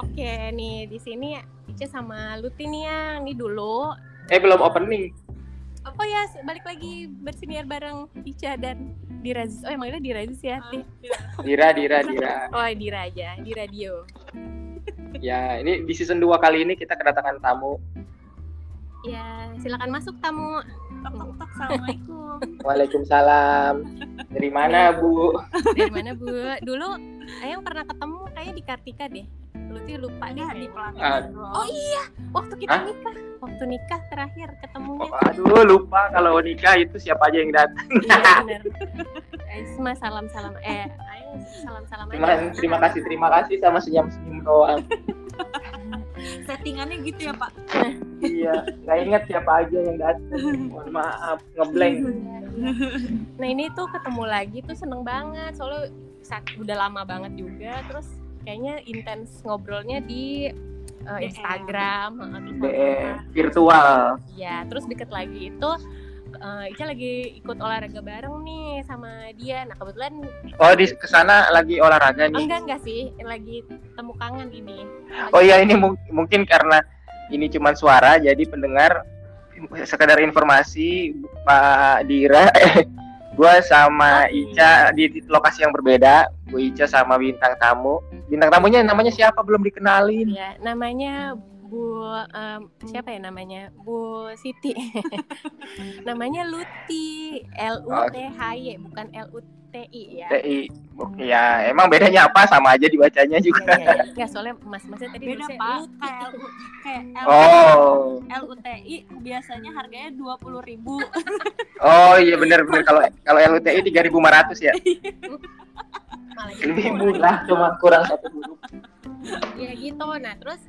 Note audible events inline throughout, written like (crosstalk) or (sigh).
Oke nih di sini Ica sama Luti nih yang ini dulu. Eh belum opening. Apa ya balik lagi bersiniar bareng Ica dan Dirazis. Oh emangnya Dirazis ya? Di- Dira, Dira, Dira. (laughs) Oh Dira aja di radio. Ya, ini di season 2 kali ini kita kedatangan tamu. Ya silakan masuk tamu. Tok tok tok, assalamualaikum. Waalaikumsalam. Dari mana, Bu? Dari mana Bu? Dulu Ayang pernah ketemu kayaknya di Kartika deh. Luti lupa deh. Ada di pelaminan. Oh iya, waktu kita Hah? nikah, waktu nikah terakhir ketemunya. Oh, aduh, lupa kalau nikah itu siapa aja yang datang. Iya (laughs) benar. Eh, Semua salam-salam. Eh, ayo salam-salam aja. terima kasih, terima kasih sama senyum-senyum doang. (laughs) Settingannya gitu ya Pak. iya, nggak ingat siapa aja yang datang. Mohon maaf, ngeblank. Nah ini tuh ketemu lagi tuh seneng banget. Soalnya saat- udah lama banget juga. Terus kayaknya intens ngobrolnya di uh. Instagram. DM ngobrol. virtual. Iya, terus deket lagi itu uh, Ica lagi ikut olahraga bareng nih sama dia. Nah kebetulan Oh, di ke sana lagi olahraga nih. enggak enggak sih, lagi temu kangen ini. Oh iya, ini mung- mungkin karena ini cuma suara, jadi pendengar sekedar informasi Pak Dira, (laughs) gue sama Ica di di lokasi yang berbeda. Gue Ica sama bintang tamu. Bintang tamunya namanya siapa belum dikenalin. Ya, namanya Bu em, siapa ya namanya? Bu Siti. (laughs) namanya Luti, L U T H Y bukan L U T I ya. TI. Ya, emang bedanya apa? Sama aja dibacanya juga. Iya, iya, iya. Nggak, soalnya mas-masnya tadi Beda Pak. Kayak L- kayak L Oh, LUTI biasanya harganya 20.000 ribu. oh iya benar-benar kalau kalau LUTI 3.500 ya. Malah Lebih gitu. murah, cuma kurang satu huruf. Ya gitu. Nah, terus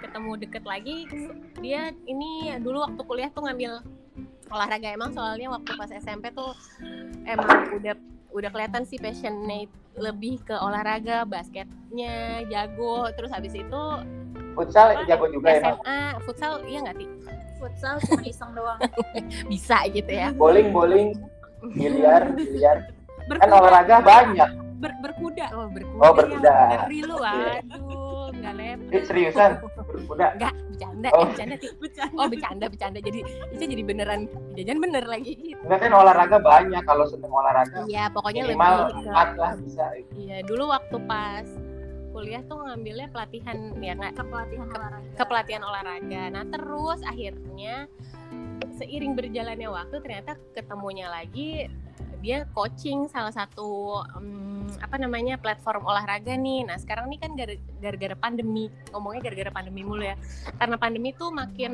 ketemu deket lagi dia ini dulu waktu kuliah tuh ngambil olahraga emang soalnya waktu pas SMP tuh emang udah udah kelihatan sih passionate lebih ke olahraga basketnya jago terus habis itu Futsal jago juga ya, Mas? SMA futsal iya nggak sih Futsal cuma iseng doang. (laughs) bisa gitu ya Bowling, bowling, biliar, biliar. Kan olahraga banyak. ber- berkuda. oh berkuda, Oh, berkuda. ya. ngeri lu aduh nggak lepas Eh, seriusan? Berkuda. nggak bercanda Oh. eh, bercanda sih (laughs) Bercanda. oh bercanda bercanda jadi itu jadi beneran jajan bener lagi gitu Enggak kan olahraga banyak kalau seneng olahraga. iya pokoknya Minimal lebih ke empat lah bisa. iya dulu waktu pas kuliah tuh ngambilnya pelatihan ya nggak Kepelatihan olahraga. kepelatihan olahraga nah terus akhirnya seiring berjalannya waktu ternyata ketemunya lagi dia coaching salah satu apa namanya platform olahraga nih. Nah sekarang nih kan gara- gara-gara pandemi. Ngomongnya gara-gara pandemi mulu ya. Karena pandemi tuh makin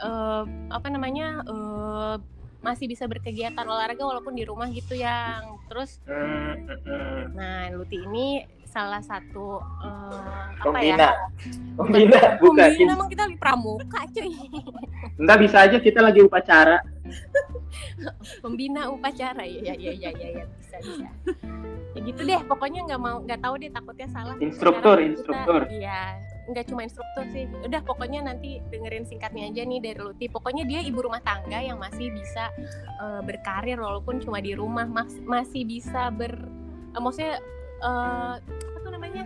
eh, apa namanya eh, masih bisa berkegiatan olahraga walaupun di rumah gitu yang terus. Hmm. nah Luti ini salah satu apa Pembina. ya Pembina, bukan. Pembina emang kita lagi pramuka cuy Enggak bisa aja kita lagi upacara. (laughs) Pembina upacara ya ya ya ya ya, ya. bisa bisa ya gitu deh pokoknya nggak mau nggak tahu deh takutnya salah Instruktur, Sekarang instruktur. iya nggak cuma instruktur sih udah pokoknya nanti dengerin singkatnya aja nih dari Luti pokoknya dia ibu rumah tangga yang masih bisa eh, berkarir walaupun cuma di rumah mas- masih bisa ber eh, maksudnya eh, apa tuh namanya?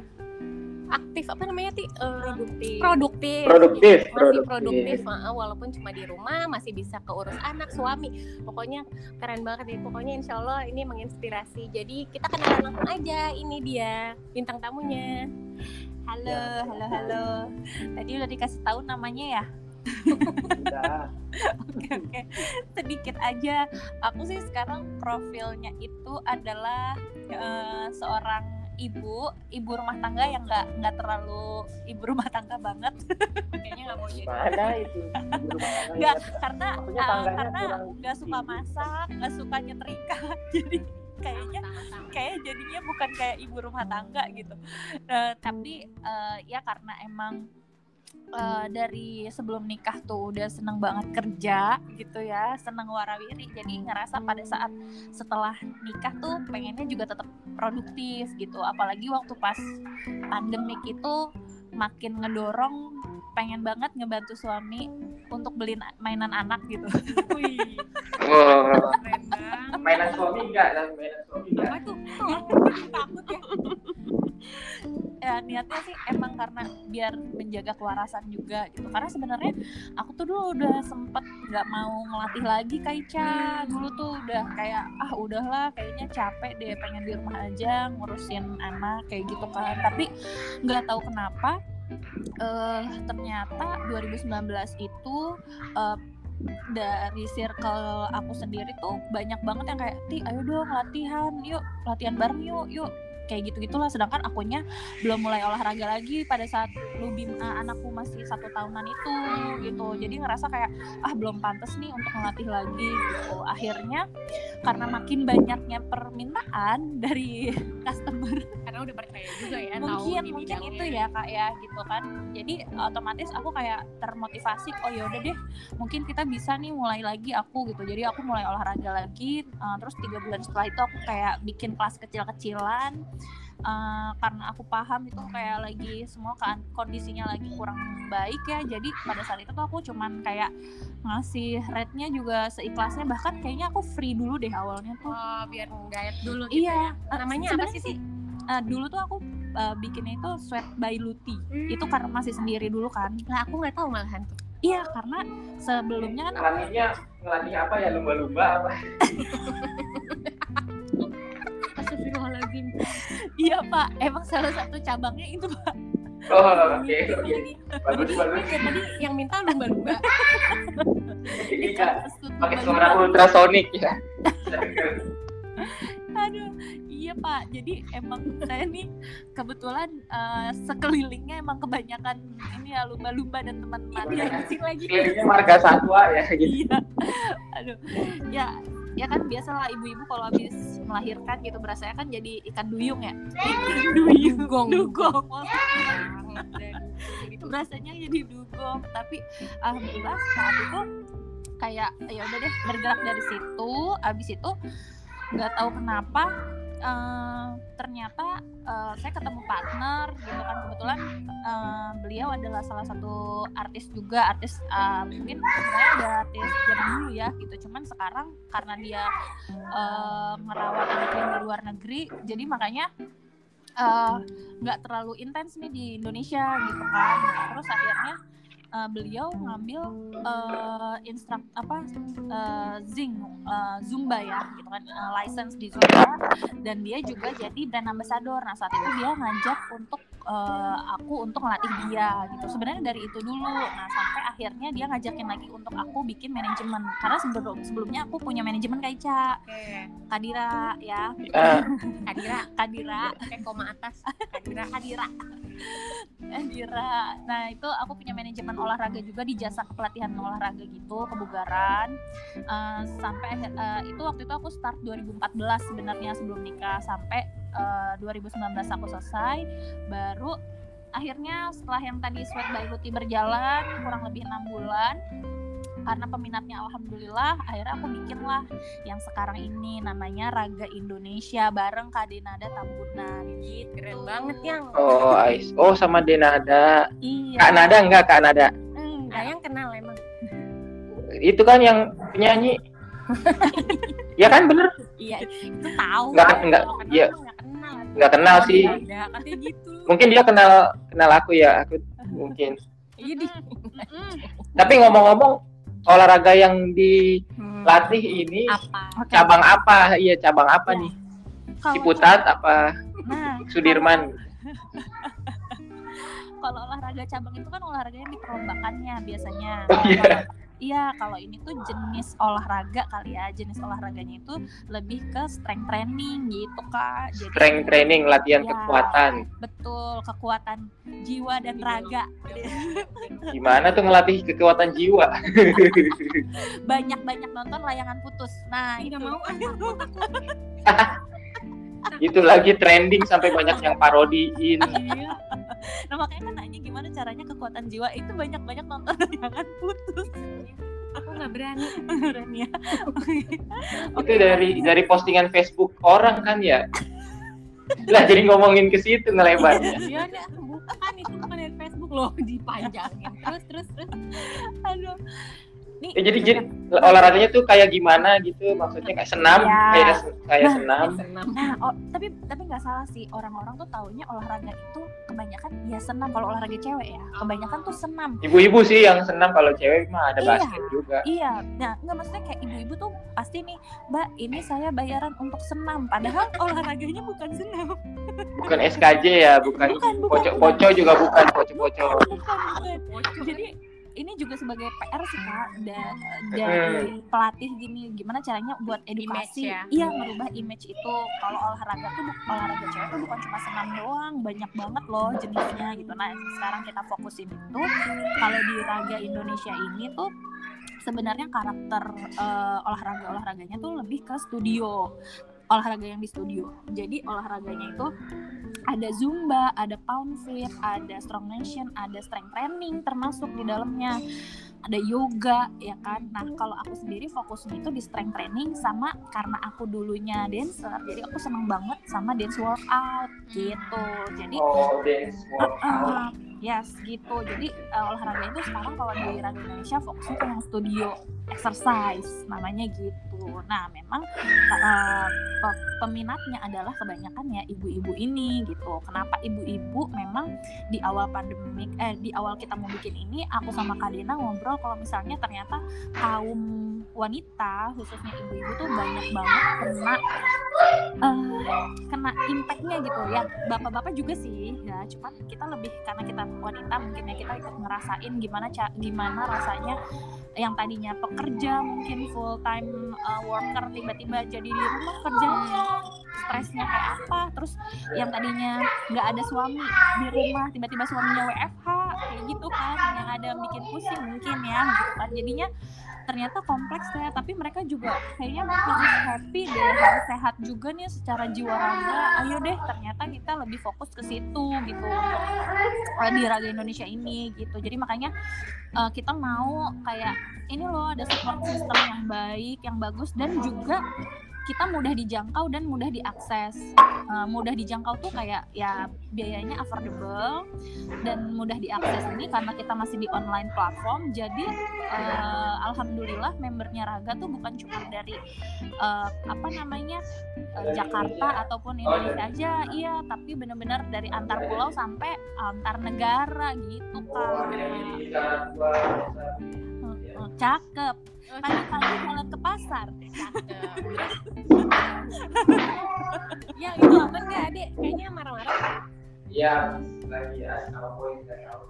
Aktif apa namanya ti? Eh, Produktif. produktif. Produktif, masih produktif. produktif uh, walaupun cuma di rumah masih bisa keurus anak suami. Pokoknya keren banget ya pokoknya insya Allah ini menginspirasi. Jadi kita kenalan langsung aja. Ini dia bintang tamunya. Halo, halo, halo. Tadi udah dikasih tahu namanya ya? Udah. Oke, oke. Sedikit aja. Aku sih sekarang profilnya itu adalah eh, seorang ibu, ibu rumah tangga yang nggak nggak terlalu ibu rumah tangga banget. (laughs) Kayaknya nggak mau jadi. Mana itu? Nggak, karena Maksudnya tangganya karena nggak suka masak, nggak suka nyetrika, (laughs) jadi kayaknya kayak jadinya bukan kayak ibu rumah tangga gitu. Eh, tapi eh, ya karena emang eh, dari sebelum nikah tuh udah seneng banget kerja gitu ya, seneng warawiri. Jadi ngerasa pada saat setelah nikah tuh pengennya juga tetap produktif gitu. Apalagi waktu pas pandemik itu makin ngedorong pengen banget ngebantu suami untuk beliin mainan anak gitu. (laughs) Wih, Oh, mainan suami enggak? Mainan suami enggak? apa tuh takut ya ya ya niatnya sih emang karena biar menjaga kewarasan juga gitu. Karena sebenarnya aku tuh dulu udah sempet nggak mau ngelatih lagi Kaica dulu tuh udah kayak ah udahlah kayaknya capek deh pengen di rumah aja ngurusin anak kayak gitu kan. Tapi nggak tahu kenapa eh ternyata 2019 itu eh, dari circle aku sendiri tuh banyak banget yang kayak ti ayo dong latihan yuk latihan bareng yuk yuk kayak gitu gitulah sedangkan akunya belum mulai olahraga lagi pada saat Lubim uh, anakku masih satu tahunan itu gitu. Jadi ngerasa kayak ah belum pantas nih untuk melatih lagi gitu. Akhirnya karena makin banyaknya permintaan dari (laughs) customer karena udah percaya juga ya tahu mungkin di mungkin itu ya kak ya gitu kan. Jadi otomatis aku kayak termotivasi oh ya udah deh mungkin kita bisa nih mulai lagi aku gitu. Jadi aku mulai olahraga lagi uh, terus tiga bulan setelah itu aku kayak bikin kelas kecil-kecilan Uh, karena aku paham itu kayak lagi semua kan kondisinya lagi kurang baik ya. Jadi pada saat itu tuh aku cuman kayak ngasih rate-nya juga seikhlasnya. Bahkan kayaknya aku free dulu deh awalnya tuh. Oh biar diet dulu gitu iya ya. namanya apa sih sih uh, dulu tuh aku uh, bikinnya itu sweat by Luti Hmm. itu karena masih sendiri dulu kan lah aku nggak tahu malahan tuh iya karena sebelumnya kan Ngelatihnya ngelatih apa ya lumba-lumba apa? (laughs) Astagfirullahaladzim iya pak emang salah satu cabangnya itu pak Oh oke Itu oke. lagi. Bagus ya, yang minta lumba-lumba Iya. Pakai suara ultrasonik ya. (laughs) aduh iya pak. Jadi emang saya nih kebetulan uh, sekelilingnya emang kebanyakan ini ya lumba-lumba dan teman-teman. Iya. Pusing lagi. Kayaknya marga satwa ya (laughs) gitu. iya. Aduh. Ya ya kan biasalah ibu-ibu kalau habis melahirkan gitu berasanya kan jadi ikan duyung ya? Ikan duyung. Dugong. dugong. Rasanya jadi dugong. Tapi alhamdulillah saat itu kayak ya udah deh bergerak dari situ. Abis itu nggak tahu kenapa eh, ternyata eh, saya ketemu partner gitu kan. Kebetulan eh, beliau adalah salah satu artis juga artis eh, mungkin sebenarnya ada artis zaman dulu ya gitu. Cuman sekarang karena dia eh, merawat anak yang di luar negeri jadi makanya nggak terlalu intens nih di Indonesia gitu kan. Terus akhirnya eh, beliau ngambil eh instruk apa eh, zing eh, zumba ya gitu kan eh, license di zumba. Dan dia juga jadi brand ambassador. Nah saat itu dia ngajak untuk eh, aku untuk ngelatih dia gitu. Sebenarnya dari itu dulu. Nah sampai akhirnya dia ngajakin lagi untuk aku bikin manajemen. Karena sebelum sebelumnya aku punya manajemen kayak Ca Oke. Kadira ya. Ah, Kadira. Kadira. Pakai koma atas. Kadira. Kadira. Kadira. Nah itu aku punya manajemen olahraga juga di jasa pelatihan olahraga gitu kebugaran. Eh, sampai eh, itu waktu itu aku start 2014 sebenarnya sebelum nikah. Sampai eh, 2019 aku selesai baru akhirnya setelah yang tadi sweat by Huti berjalan kurang lebih enam bulan karena peminatnya alhamdulillah akhirnya aku bikin lah yang sekarang ini namanya Raga Indonesia bareng Kak Denada Tambunan gitu keren banget yang Oh, Ais. Oh, sama Denada. iya Kak Nada enggak Kak Nada? enggak yang kenal emang Itu kan yang penyanyi. (laughs) ya kan bener? iya itu tahu Nggak- nggak, Kalau kenal iya. Nggak kenal sih. ada katanya gitu Mungkin dia kenal kenal aku ya, aku (laughs) mungkin. iya. Tapi ngomong-ngomong olahraga yang dilatih ini apa Oke. cabang apa? Iya, cabang apa Ya. nih? Kalau- Ciputat apa Nah, (laughs) Sudirman? (laughs) kalau olahraga cabang itu kan olahraga yang diperlombakannya biasanya. Oh, iya. Kalau- Iya, kalau ini tuh jenis olahraga kali ya. Jenis olahraganya itu lebih ke strength training gitu, Kak. Jadi Strength training, latihan Ya. kekuatan. betul kekuatan jiwa dan raga. Gimana tuh ngelatih kekuatan jiwa? (laughs) Banyak-banyak nonton layangan putus. Nah, nggak itu. mau (laughs) Itu lagi trending sampai banyak yang parodiin. Nah, makanya kan nanya gimana caranya kekuatan jiwa itu banyak-banyak nonton (laughs) layangan putus. aku nggak berani (laughs) Beneran ya. Itu dari dari postingan Facebook orang kan ya. Lah jadi ngomongin ke situ ngelebarnya. iya bukan itu bukan dari Facebook loh (laughs) dipanjangin terus terus terus Aduh. Nih Ya, jadi jadi olahraganya tuh kayak gimana gitu? Maksudnya kayak senam, Ya. kayak kayak Nah, senam. (laughs) senam Nah, oh, tapi tapi nggak salah sih orang-orang tuh taunya olahraga itu kebanyakan ya senam kalau olahraga cewek ya kebanyakan tuh senam Ibu-ibu sih yang senam kalau cewek mah ada Iya. basket juga. iya nah nggak maksudnya kayak ibu-ibu tuh pasti nih mbak ini saya bayaran untuk senam padahal (laughs) olahraganya bukan senam Bukan SKJ ya, bukan poco-poco juga bukan poco-poco. bukan, bukan, bukan. jadi ini juga sebagai PR sih kak da- dari pelatih gini gimana caranya buat edukasi. Image ya. iya merubah image itu. Kalau olahraga tuh olahraga cewek tuh bukan cuma senam doang banyak banget loh jenisnya gitu. Nah sekarang kita fokusin itu. Kalau di raga Indonesia ini tuh sebenarnya karakter eh, olahraga olahraganya tuh lebih ke studio olahraga yang di studio jadi olahraganya itu ada zumba, ada pound fit, ada strong nation, ada strength training termasuk di dalamnya. Ada yoga ya kan. Nah, kalau aku sendiri fokusnya itu di strength training sama karena aku dulunya dancer, jadi aku seneng banget sama dance workout gitu. Jadi Oh, dance workout. Uh, yes gitu. Jadi uh, olahraga itu sekarang kalau di Indonesia fokusnya ke yang studio exercise namanya gitu. Nah memang uh, pe- peminatnya adalah kebanyakan ya ibu-ibu ini gitu. Kenapa ibu-ibu memang di awal pandemik eh di awal kita mau bikin ini aku sama Kak Dena ngobrol kalau misalnya ternyata kaum wanita khususnya ibu-ibu tuh banyak banget kena eh, kena impactnya gitu ya. Bapak-bapak juga sih ya. Cuman kita lebih karena kita wanita mungkin ya kita ikut ngerasain gimana ca gimana rasanya yang tadinya pekerja mungkin full time worker tiba-tiba jadi di rumah kerjanya stresnya kayak apa? Terus yang tadinya nggak ada suami di rumah tiba-tiba suaminya WFH kayak gitu kan. Yang ada bikin pusing mungkin ya gitu kan. Jadinya ternyata kompleks ya tapi mereka juga kayaknya harus happy deh harus sehat juga nih secara jiwa raga. Ayo deh ternyata kita lebih fokus ke situ gitu untuk di raga Indonesia ini gitu. Jadi makanya uh, kita mau kayak ini loh ada support system yang baik yang bagus dan juga kita mudah dijangkau dan mudah diakses. Uh, mudah dijangkau tuh kayak ya biayanya affordable dan mudah diakses ini karena kita masih di online platform. Jadi uh, alhamdulillah membernya Raga tuh bukan cuma dari uh, apa namanya uh, Jakarta ataupun Indonesia aja, iya, tapi benar-benar dari antar pulau sampai antar negara gitu kan. Cakep. Pagi-pagi jalan ke pasar. ya itu apa enggak adik kayaknya marah-marah Iya, lagi ya sama poin nggak tahu.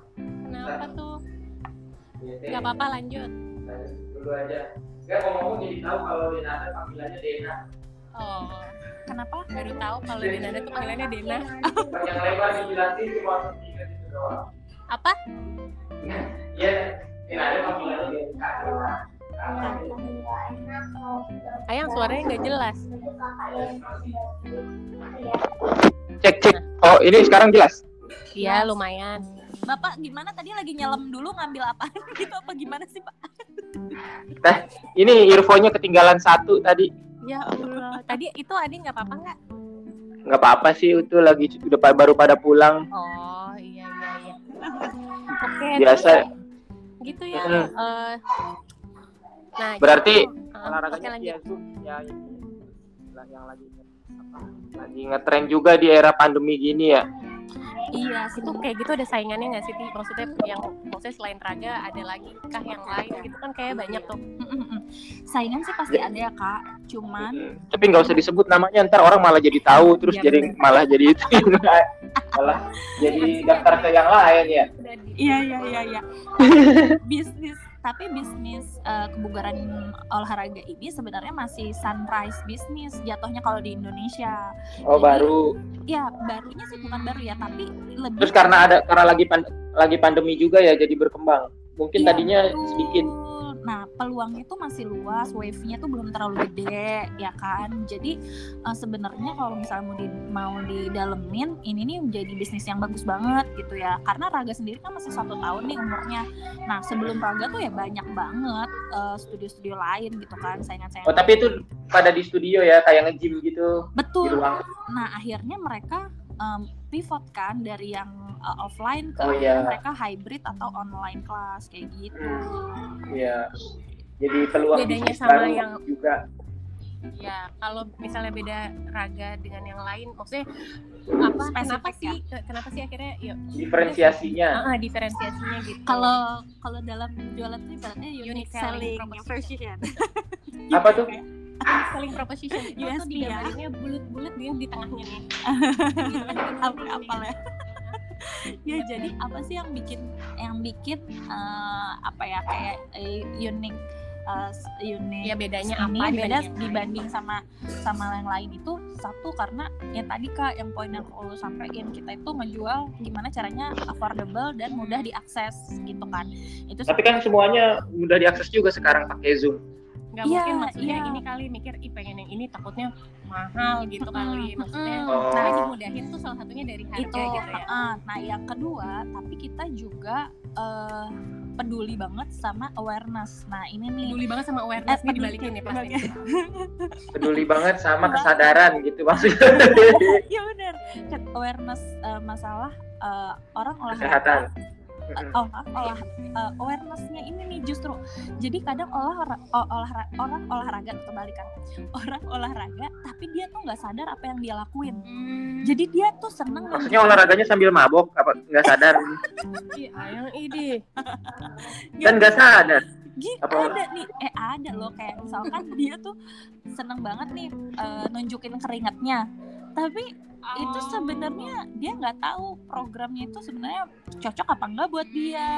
kenapa tuh Iya, nggak apa-apa lanjut Lanjut Dulu aja. Enggak ngomong jadi tahu kalau Denata panggilannya Dena. oh Kenapa? baru tahu kalau Dena tuh panggilannya Dena Yang lebar dijelasin cuma ingat itu doang. apa Iya, Dena. Ayang suaranya nggak jelas Cek cek. Oh ini sekarang jelas. iya lumayan Bapak gimana tadi lagi nyelam dulu ngambil apa (laughs) gitu apa gimana sih Pak? Ini earphone-nya ketinggalan satu tadi. ya Allah tadi itu adik nggak apa-apa nggak Nggak apa-apa sih itu lagi udah baru pada pulang. oh iya iya iya oke Biasa. terus gitu ya Mm. eh, nah Berarti gitu. Eh, oke Olahraganya lanjut via Zoom ya. Lah, yang lagi apa, lagi ngetren juga di era pandemi gini ya. Iya, itu kayak gitu ada saingannya nggak sih? Maksudnya yang maksudnya selain raga ada lagi kah yang lain gitu kan kayak banyak tuh. Saingan sih pasti ada ya kak, cuman Hmm. Tapi nggak usah disebut namanya ntar orang malah jadi tahu terus Iya, jadi bener. malah jadi itu (laughs) malah jadi daftar ke yang lain ya. iya iya iya iya bisnis tapi bisnis eh, kebugaran olahraga ini sebenarnya masih sunrise bisnis jatuhnya kalau di Indonesia Oh Jadi- baru. ya barunya sih bukan baru ya tapi lebih Terus karena ada karena lagi pan- lagi pandemi juga ya jadi berkembang. Mungkin Iya, tadinya betul. sedikit. Nah, peluangnya tuh masih luas, wave-nya tuh belum terlalu gede, ya kan? Jadi eh, sebenarnya kalau misalnya mau di mau didalemin, ini nih menjadi bisnis yang bagus banget gitu ya. Karena Raga sendiri kan masih satu tahun nih umurnya. Nah, sebelum Raga tuh ya banyak banget eh, studio-studio lain gitu kan, saingan-saingan. Oh tapi itu pada di studio ya kayak nge-gym gitu di Betul. ruang. Nah, akhirnya mereka em, pivot kan dari yang eh, offline ke Oh, iya. mereka hybrid atau online kelas kayak gitu. Iya. jadi peluang Bedanya sama baru yang- juga ya kalau misalnya beda raga dengan yang lain maksudnya apa Spesifik kenapa ya? sih ke- kenapa sih akhirnya yuk diferensiasinya ah, ah, diferensiasinya gitu Kalau kalau dalam jualan tuh ibaratnya unique, Unique selling, selling proposition. apa tuh (laughs) selling proposition. Itu tuh USP ya. digambarinnya bulat-bulat dia di tengahnya nih. (laughs) Apa apa ya? (laughs) Ya jadi apa sih yang bikin yang bikin eh, apa ya kayak eh, unik eh, unik ya bedanya ini apa beda dibanding yang lain? dibanding sama sama yang lain itu? Satu karena yang tadi kak yang poin yang lo sampaikan kita itu ngejual gimana caranya affordable dan mudah diakses gitu kan. Itu tapi kan semuanya mudah diakses juga sekarang pakai zoom nggak Iya, mungkin maksudnya iya. ini kali mikir ih pengen yang ini takutnya mahal gitu kali maksudnya. Mm-mm. Oh. nah dimudahin tuh salah satunya dari harga itu. gitu ya. Uh, nah yang kedua tapi kita juga eh, peduli banget sama awareness. Nah ini nih. Peduli banget sama awareness Eh, dibalikin nih pasti peduli banget sama (laughs) kesadaran gitu maksudnya (laughs) ya benar awareness eh, masalah eh, orang olahraga oh, maaf, olah eh, awarenessnya ini nih justru. Jadi kadang olah olah orang olahraga atau balikan orang olahraga tapi dia tuh nggak sadar apa yang dia lakuin. Hmm, jadi dia tuh seneng maksudnya olahraganya sambil mabok apa nggak sadar? Iya yang ide dan nggak sadar. Apa? ada nih, eh ada loh kayak misalkan dia tuh seneng banget nih eh, nunjukin keringatnya, tapi itu Oh. sebenarnya dia nggak tahu programnya itu sebenarnya cocok apa enggak buat dia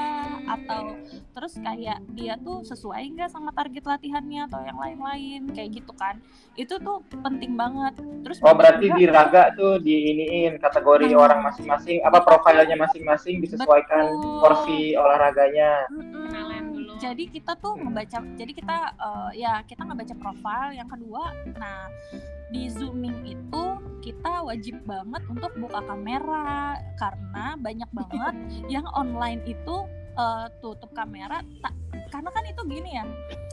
atau terus kayak dia tuh sesuai nggak sama target latihannya atau yang lain-lain kayak gitu kan itu tuh penting banget terus oh berarti juga- di raga tuh diiniin kategori Hmm. orang masing-masing apa profilnya masing-masing disesuaikan Betul. porsi olahraganya Mm-mm. Jadi kita tuh ngebaca jadi kita eh, ya kita ngebaca profil yang kedua nah di zooming itu kita wajib banget untuk buka kamera. Karena banyak banget (laughs) yang online itu eh, tutup kamera tak karena kan itu gini ya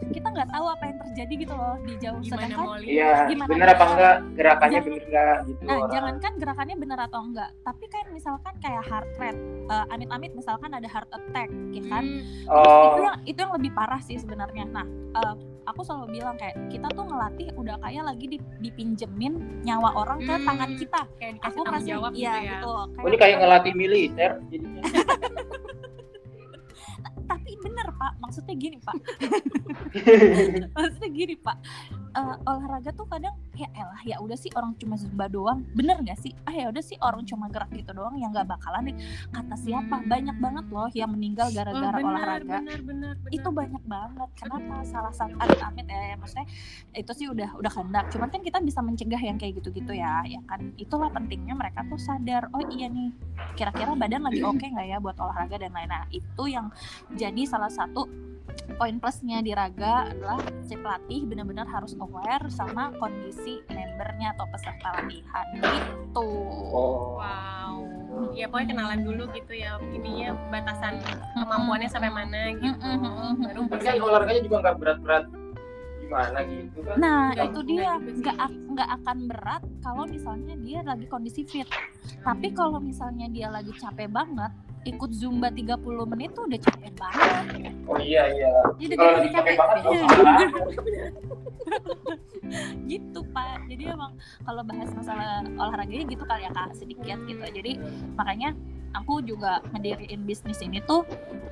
kita nggak tahu apa yang terjadi gitu loh di jauh gimana sedangkan mau lihat iya Gimana bener apa enggak gerakannya Jangan- bener enggak gitu Nah, orang. jangankan gerakannya benar atau enggak, tapi kan misalkan kayak heart rate, eh, amit-amit misalkan ada heart attack, ya kan? Hmm, Terus oh itu yang itu yang lebih parah sih sebenarnya. Nah, eh, aku selalu bilang kayak kita tuh ngelatih udah kayak lagi di- dipinjemin nyawa orang ke Hmm. tangan kita. kayak dikasih Aku tanggung masih jawab iya gitu ya betul. Oh, ini kayak ngelatih militer jadinya. (laughs) bener pak, maksudnya gini pak. (laughs) maksudnya gini pak. Eh, olahraga tuh kadang ya elah ya udah sih orang cuma zumba doang. Bener nggak sih? Ah ya udah sih orang cuma gerak gitu doang yang nggak bakalan nih kata siapa? Hmm. banyak banget loh yang meninggal Oh, gara-gara benar, olahraga. benar, benar, benar. itu banyak banget. Kenapa? Salah satu amit-amit ya maksudnya itu sih udah udah kehendak. Cuman kan kita bisa mencegah yang kayak gitu-gitu ya ya kan? Itulah pentingnya mereka tuh sadar oh iya nih kira-kira badan lagi oke nggak ya buat olahraga dan lain-lain. Nah itu yang jadi salah satu poin plusnya di raga adalah si pelatih benar-benar harus aware sama kondisi membernya atau peserta latihan gitu Oh. Wow. Ya pokoknya kenalan dulu gitu ya. Ininya batasan kemampuannya sampai mana gitu. Mm-mm. Baru bisa kan olahraganya juga nggak berat-berat gimana gitu kan. Nah, Nggak- itu dia nggak ak- nggak akan berat kalau misalnya dia lagi kondisi fit. Tapi kalau misalnya dia lagi capek banget, ikut zumba 30 menit tuh udah capek banget. Oh iya iya. Jadi Kalau dia lagi capek banget (laughs) gitu, Pak. Jadi emang kalau bahas masalah olahraganya gitu kali ya, Kak, sedikit gitu. Jadi makanya aku juga ngediriin bisnis ini tuh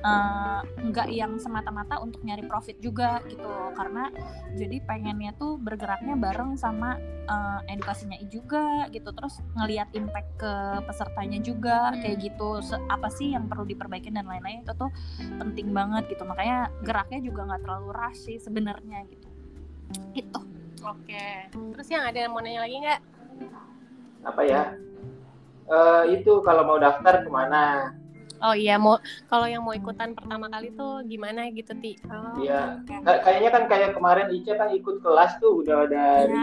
eh, nggak yang semata-mata untuk nyari profit juga gitu karena jadi pengennya tuh bergeraknya bareng sama eh, edukasinya juga gitu terus ngelihat impact ke pesertanya juga Hmm. kayak gitu Se- apa sih yang perlu diperbaiki dan lain-lain itu tuh penting banget gitu makanya geraknya juga nggak terlalu rush sih sebenarnya gitu gitu Oke. Terus yang ada yang mau nanya lagi nggak? Apa ya? Eh itu kalau mau daftar ke mana? Oh iya mau kalau yang mau ikutan pertama kali tuh gimana gitu ti? Oh, Iya. Kayaknya kan kayak kemarin Ica kan ikut kelas tuh udah dari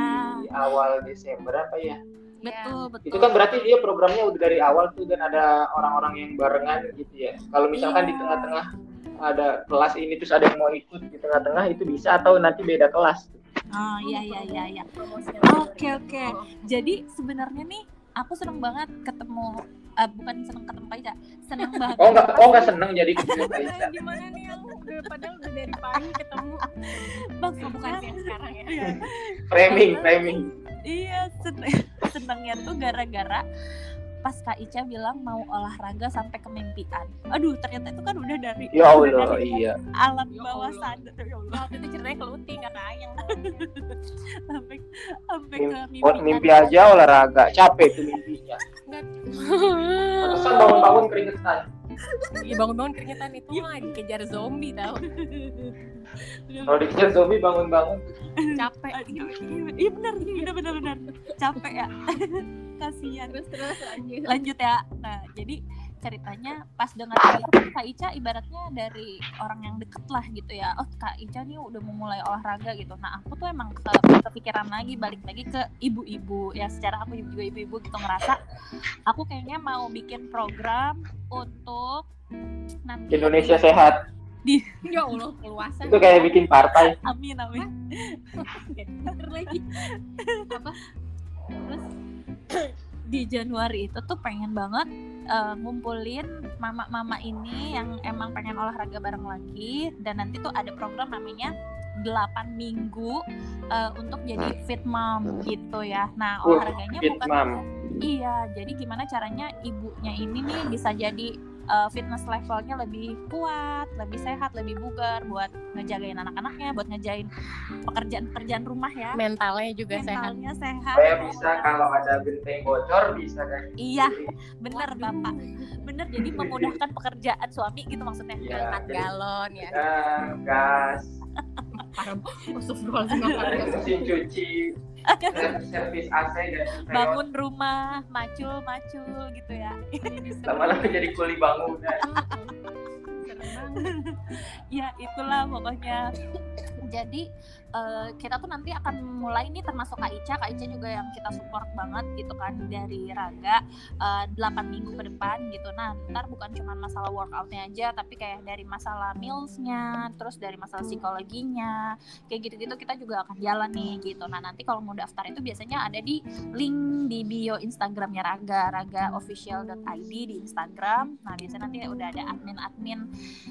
Iya. awal Desember apa ya? betul betul Itu kan berarti dia programnya udah dari awal tuh dan ada orang-orang yang barengan gitu ya. Kalau misalkan di Iya. tengah-tengah ada kelas ini terus ada yang mau ikut di tengah-tengah itu bisa atau nanti beda kelas. oh iya iya iya iya Oke oke. Jadi sebenarnya nih aku seneng banget ketemu eh, bukan seneng ketemu Kak Ica seneng (laughs) banget Oh nggak oh nggak seneng jadi ketemu (laughs) Kak Ica. Gimana nih udah padahal udah dari pagi ketemu. bang bukan sih yang sekarang ya. Framing framing. iya sen- (laughs) senengnya tuh gara-gara pas Kak Ica bilang mau olahraga sampai ke mimpian. Aduh, ternyata itu kan udah dari Ya udah Allah dari iya. alam Ya bawah sadar ya Allah Waktu itu ceritanya keluti nggak kayang. sampai sampai Mim- ke Buat mimpian. mimpi aja olahraga capek tuh mimpinya. Enggak. Pesan bangun-bangun keringetan. Iya bangun-bangun keringetan itu mah dikejar zombie tau. Kalau dikejar zombie bangun-bangun Capek. Aduh, Iya iya benar, benar benar benar. Capek ya. (laughs) Kasihan. Terus terus lanjut. Lanjut ya. Nah, jadi ceritanya pas dengar Kak Ica ibaratnya dari orang yang deket lah gitu ya. Oh, Kak Ica nih udah mau mulai olahraga gitu. Nah, aku tuh emang ke- kepikiran lagi balik lagi ke ibu-ibu ya secara aku juga ibu-ibu gitu ngerasa aku kayaknya mau bikin program untuk nanti Indonesia sehat. (laughs) Ya Allah keluasan. Itu kayak bikin partai. amin amin (laughs) lagi. (laughs) Apa? terus (coughs) di Januari itu tuh pengen banget eh, ngumpulin mama-mama ini yang emang pengen olahraga bareng lagi dan nanti tuh ada program namanya 8 minggu eh, untuk jadi fit mom gitu ya. Nah, olahraganya fit bukan mom. Iya, jadi gimana caranya ibunya ini nih bisa jadi uh, fitness levelnya lebih kuat, lebih sehat, lebih bugar buat ngejagain anak-anaknya, buat ngejain pekerjaan-pekerjaan rumah ya. Mentalnya juga sehat. Mentalnya sehat. Saya bisa kalau ada genteng bocor bisa kan. Iya, bener bapak, bener. Jadi memudahkan pekerjaan suami gitu maksudnya. Iya. Angkat galon ya. Eh, gas, (laughs) Ya? mesin cuci, servis AC dan. Bangun rumah, macul-macul gitu ya. Lama-lama jadi kuli bangunan. Banget. ya itulah pokoknya jadi eh, kita tuh nanti akan mulai nih termasuk Kak Ica. Kak Ica juga yang kita support banget gitu kan dari Raga eh, 8 minggu ke depan gitu. Nah ntar bukan cuma masalah workoutnya aja tapi kayak dari masalah mealsnya terus dari masalah psikologinya kayak gitu-gitu kita juga akan jalan nih gitu. Nah nanti kalau mau daftar itu biasanya ada di link di bio Instagramnya Raga Raga official.id di Instagram. Nah biasanya nanti udah ada admin-admin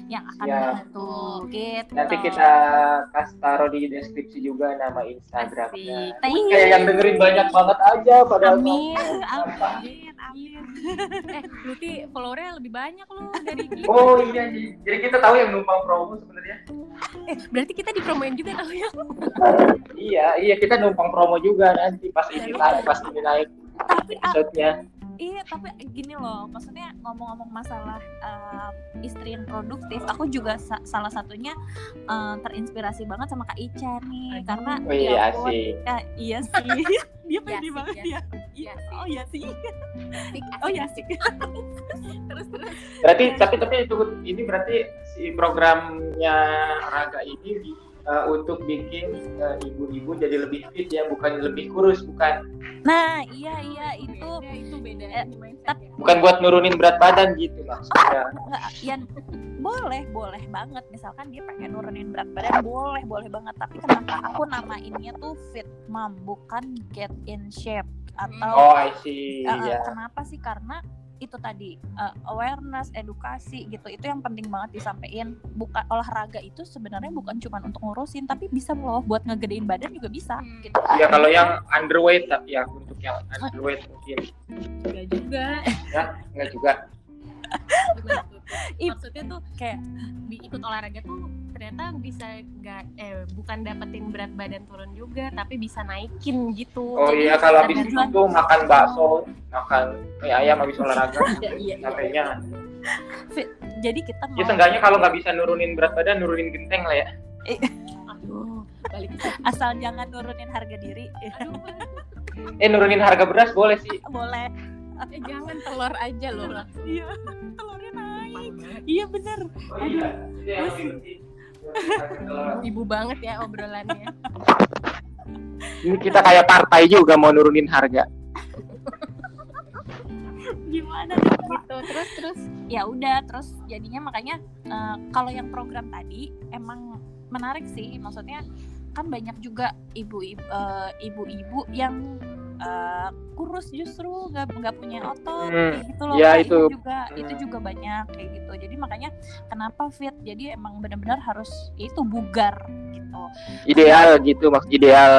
yang akan Ya. bantu gitu. Nanti kita kasih taruh di deskripsi juga nama Instagramnya. Kayak yang dengerin banyak banget aja padahal Amin, amin, amin. (laughs) Eh, Luti followernya lebih banyak loh dari kita. Oh iya, iya. jadi kita tahu yang numpang promo sebenarnya. Eh, berarti kita dipromoin juga tau ya? Iya, iya kita numpang promo juga nanti pas ini naik, pas ini naik Tapi ah, episode-nya. Iya, tapi gini loh, maksudnya ngomong-ngomong masalah uh, istri yang produktif, aku juga sa- salah satunya uh, terinspirasi banget sama Kak Ica nih, Aduh. karena Oh iya ya ampun, sih. Kak, iya sih, (laughs) dia pede sih, banget ya. ya. Iya sih. Oh iya sih, oh iya sih. (laughs) Terus terus. Berarti tapi tapi itu ini berarti si programnya Raga ini uh, untuk bikin uh, ibu-ibu jadi lebih fit ya, bukan lebih kurus, bukan Nah, iya iya itu Beda, itu beda eh, tapi- ya. bukan buat nurunin berat badan gitu maksudnya. yang boleh boleh banget misalkan dia pengen nurunin berat badan boleh boleh banget tapi kenapa aku namainnya tuh fit mom bukan get in shape atau Oh, I see. Eh, eh, ya. kenapa sih karena itu tadi eh, awareness edukasi gitu itu yang penting banget disampaikan bukan olahraga itu sebenarnya bukan cuma untuk ngurusin tapi bisa loh buat ngegedein badan juga bisa Hmm. gitu Ya kalau yang underweight tapi ya untuk yang underweight mungkin Enggak juga. ya enggak juga. Tuh? (laughs) Maksudnya tuh kayak di- ikut olahraga tuh ternyata bisa nggak eh bukan dapetin berat badan turun juga tapi bisa naikin gitu Oh Jadi iya kalau habis itu makan bakso, makan mie ayam habis (laughs) olahraga, iya, iya, iya. capeknya. jadi kita Ya mau seenggaknya kalau nggak bisa nurunin berat badan, nurunin genteng lah ya. aduh (laughs) balik ke situ. asal jangan nurunin harga diri aduh Eh nurunin harga beras boleh sih. boleh eh, jangan telur aja loh iya banget. Iya bener Oh iya, penting. Nurunin harga telur. ibu banget ya obrolannya Ini kita kayak partai juga mau nurunin harga. gimana gitu terus terus ya udah terus jadinya makanya eh, kalau yang program tadi emang menarik sih maksudnya kan banyak juga ibu ibu-ibu yang uh, kurus justru nggak nggak punya otot Hmm, kayak gitu loh ya, Kak. itu. juga itu Hmm. juga banyak kayak gitu jadi makanya kenapa fit jadi emang benar-benar harus itu bugar gitu Ideal gitu maksud ideal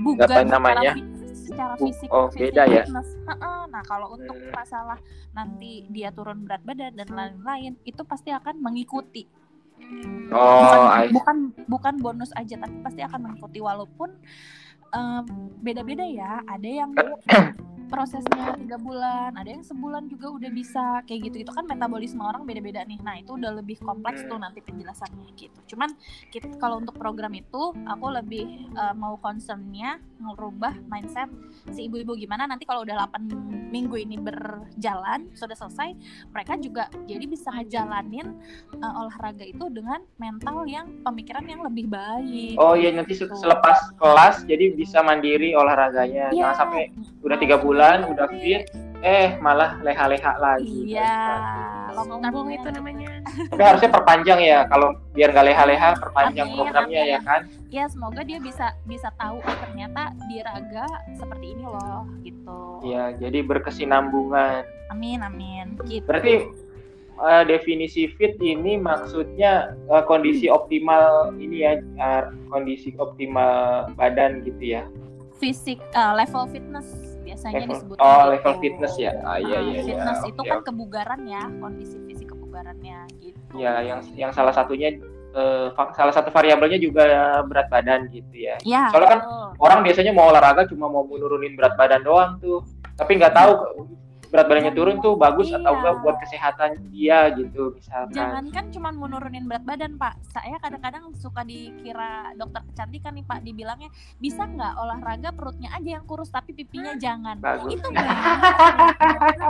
bugar namanya? secara fisik oh, beda ya? nah kalau untuk Hmm. masalah nanti dia turun berat badan dan lain-lain itu pasti akan mengikuti Oh, bukan, I bukan bukan bonus aja tapi pasti akan mengikuti walaupun em, beda-beda ya. Ada yang (clears throat) prosesnya tiga bulan ada yang sebulan juga udah bisa kayak gitu itu kan metabolisme orang beda-beda nih nah itu udah lebih kompleks tuh nanti penjelasannya gitu cuman kita kalau untuk program itu aku lebih eh, mau concernnya ngerubah mindset si ibu-ibu gimana nanti kalau udah 8 minggu ini berjalan sudah selesai mereka juga jadi bisa ngejalanin eh, olahraga itu dengan mental yang pemikiran yang lebih baik Oh iya nanti Gitu. selepas kelas jadi bisa mandiri olahraganya. Iya. Jangan sampai udah tiga bulan udah fit, eh malah leha-leha lagi. iya Sombong long itu namanya. Tapi harusnya perpanjang ya kalau biar nggak leha-leha perpanjang Amin, programnya amin. ya kan. ya semoga dia bisa bisa tahu oh ternyata di raga seperti ini loh gitu Iya, jadi berkesinambungan. amin amin gitu Berarti eh, definisi fit ini maksudnya eh, kondisi optimal ini ya, eh, kondisi optimal badan gitu ya. fisik eh, level fitness biasanya Level, disebut oh, level fitness ya. Ah, iya iya iya. fitness itu kan kebugaran ya kondisi fisik kebugarannya gitu Ya, yang yang salah satunya fa- salah satu variabelnya juga berat badan gitu ya. ya Soalnya kan betul. Orang biasanya mau olahraga cuma mau menurunin berat badan doang tuh, tapi nggak tahu berat badannya turun tuh bagus atau Iya. enggak buat kesehatan dia gitu misalkan. Jangankan cuma menurunin berat badan, Pak. Saya kadang-kadang suka dikira dokter kecantikan nih, Pak. Dibilangnya bisa nggak olahraga perutnya aja yang kurus tapi pipinya jangan. Bagus. Itu enggak.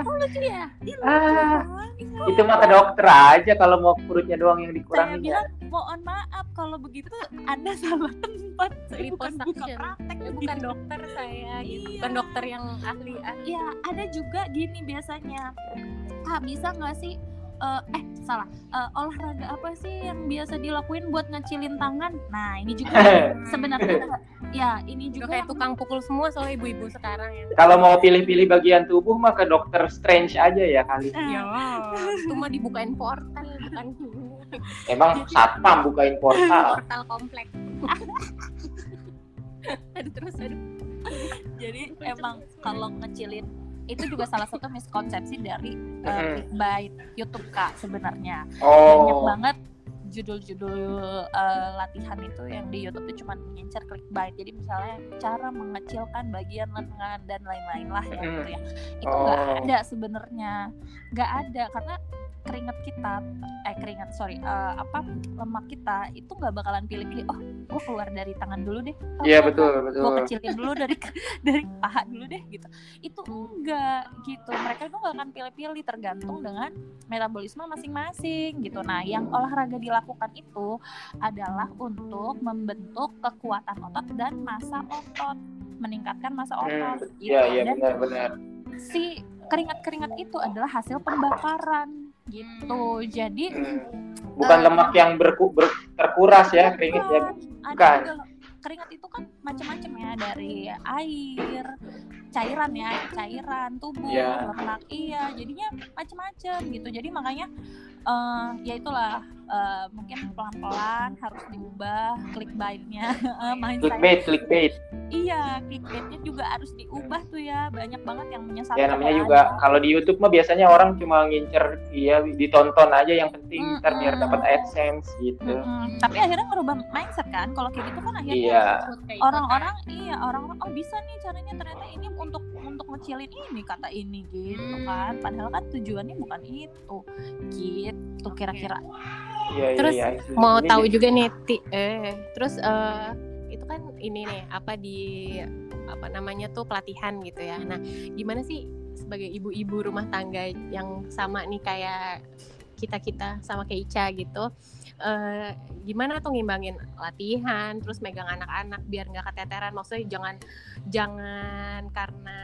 Lucu (laughs) ya? Ah, kan? Itu mah ke dokter aja kalau mau perutnya doang yang Saya dikurangin. ya. bilang mohon maaf kalau begitu Anda salah tempat. Saya bukan buka praktek. Ya, bukan dokter saya, gitu. Iya. bukan dokter yang ahli ahli. Ya, ada juga gini biasanya. Kak, bisa nggak sih eh, eh salah Eh, olahraga apa sih yang biasa dilakuin buat ngecilin tangan? Nah ini juga (laughs) sebenarnya ya ini Juga kayak tukang pukul semua soalnya ibu-ibu sekarang ya. Kalau mau pilih-pilih bagian tubuh mah ke dokter Strange aja ya kali. Eh, Ya, itu mah dibukain portal bukan Emang satpam bukain portal. portal komplek. (laughs) aduh terus aduh. jadi emang kalau ngecilin itu juga salah satu miskonsepsi dari uh, Mm-mm. clickbait YouTube kak sebenarnya banyak Oh, banget judul-judul uh, latihan itu yang di YouTube itu cuma ngincer clickbait jadi misalnya cara mengecilkan bagian lengan dan lain-lain lah ya Mm. gitu ya itu nggak Oh. ada sebenarnya nggak ada karena keringat kita eh keringat sorry uh, apa lemak kita itu nggak bakalan pilih-pilih oh gue keluar dari tangan dulu deh. Oh, iya gua- betul gue betul. kecilin dulu dari (laughs) dari paha dulu deh gitu. Itu enggak gitu. Mereka itu nggak akan pilih-pilih tergantung dengan metabolisme masing-masing gitu. Nah yang olahraga dilakukan itu adalah untuk membentuk kekuatan otot dan masa otot meningkatkan masa Hmm, otot gitu. Iya iya dan benar-benar. si keringat-keringat itu adalah hasil pembakaran gitu jadi Hmm. Bukan Eh, lemak yang berku, ber- terkuras ya keringet ya. Bukan. Juga keringat itu kan macam-macam ya dari air, cairan ya, cairan tubuh, Iya. lemak iya, jadinya macam-macam gitu. Jadi makanya eh ya itulah eh, mungkin pelan-pelan harus diubah clickbaitnya, (laughs) eh, mindset. Clickbait, clickbait. Iya, clickbaitnya juga harus diubah tuh ya. Banyak banget yang menyesatkan. Ya namanya juga kalau di YouTube mah biasanya orang cuma ngincer ya ditonton aja yang penting ntar biar dapat AdSense gitu. Mm-mm. Tapi akhirnya ngerubah mindset kan. Kalau kayak gitu kan akhirnya Iya. orang-orang iya orang-orang oh bisa nih caranya ternyata ini untuk untuk ngecilin ini kata ini gitu kan padahal kan tujuannya bukan itu gitu kira-kira. Iya iya Terus iya. mau Ini tahu juga nih ti- eh terus eh itu kan ini nih apa di apa namanya tuh pelatihan gitu ya. Nah gimana sih sebagai ibu-ibu rumah tangga yang sama nih kayak kita kita sama kayak Ica gitu eh gimana tuh ngimbangin latihan terus megang anak-anak biar nggak keteteran? Maksudnya jangan jangan karena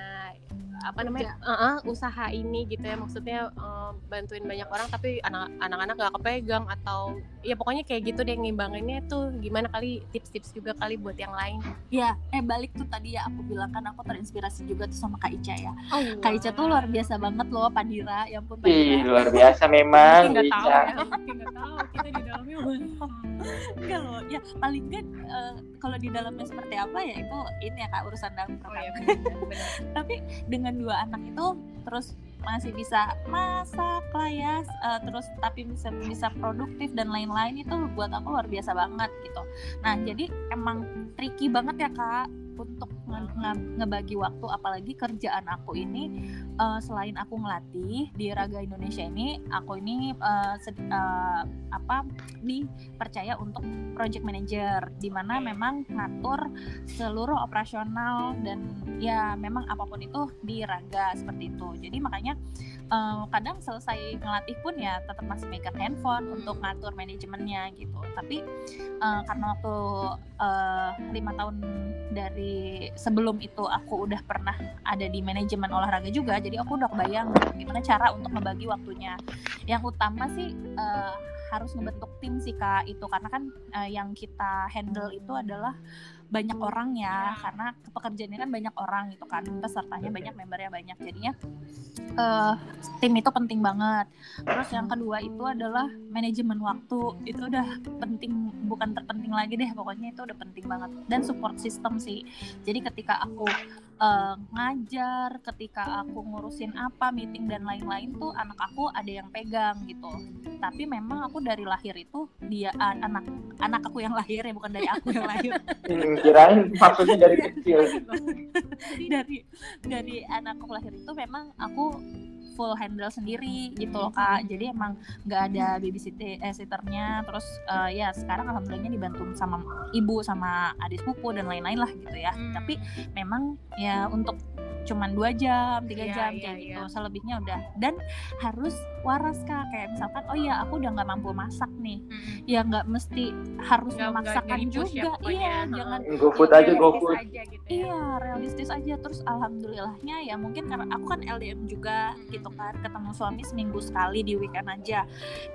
apa namanya uh-uh, usaha ini gitu ya. Maksudnya uh, bantuin banyak orang tapi anak anak-anak gak kepegang atau ya pokoknya kayak gitu deh ngimbanginnya tuh. Gimana kali tips-tips juga kali buat yang lain? Ya eh balik tuh tadi ya aku bilang kan aku terinspirasi juga tuh sama Kak Ica ya. Oh, Kak Ica tuh luar biasa banget loh Pandira ya ampun Ih, luar biasa memang nggak tahu Ica. ya nggak tahu. Kita di dalamnya enggak loh ya paling kan eh, kalau di dalamnya seperti apa ya itu ini ya kak urusan dalam oh ya tapi dengan dua anak itu terus masih bisa masak lah ya eh, terus tapi bisa bisa produktif dan lain-lain itu buat aku luar biasa banget gitu. Nah jadi emang tricky banget ya kak untuk nge- nge- ngebagi waktu apalagi kerjaan aku ini eh, selain aku ngelatih di Raga Indonesia ini aku ini sed- eh, apa dipercaya untuk project manager di mana memang ngatur seluruh operasional dan ya memang apa pun itu di Raga seperti itu. Jadi makanya eh, kadang selesai ngelatih pun ya tetap masih megang handphone untuk ngatur manajemennya gitu. Tapi eh, karena waktu lima tahun dari sebelum itu aku udah pernah ada di manajemen olahraga juga jadi aku udah kebayang gimana cara untuk membagi waktunya. Yang utama sih eh, harus ngebentuk tim sih kak itu. Karena kan eh, yang kita handle itu adalah banyak orang ya karena pekerjaannya kan banyak orang gitu kan pesertanya banyak membernya banyak. Jadinya eh, tim itu penting banget. Terus yang kedua itu adalah manajemen waktu. Itu udah penting bukan terpenting lagi deh pokoknya itu udah penting banget. Dan support system sih. Jadi ketika aku eh, ngajar ketika aku ngurusin apa meeting dan lain-lain tuh anak aku ada yang pegang gitu. Tapi memang aku dari lahir itu dia an- anak anak aku yang lahir ya bukan dari aku yang lahir. (laughs) Hmm, kirain maksudnya dari kecil. (laughs) Dari dari anak aku lahir itu memang aku full handle sendiri gitu loh kak jadi emang nggak ada babysitter eh, sitternya terus eh, ya sekarang alhamdulillahnya dibantu sama ibu sama adik sepupu dan lain-lain lah gitu ya Hmm. tapi memang ya untuk cuman dua jam tiga Iya, jam iya, kayak iya. gitu selebihnya udah dan harus waras kak kayak misalkan oh iya aku udah nggak mampu masak nih ya nggak mesti harus nggak- memaksakan di-push ya juga iya Heeh. jangan GoFood Ya, aja GoFood aja gitu ya. Iya, realistis aja. Terus alhamdulillahnya ya mungkin karena aku kan LDM juga Hmm. gitu kan, ketemu suami seminggu sekali di weekend aja.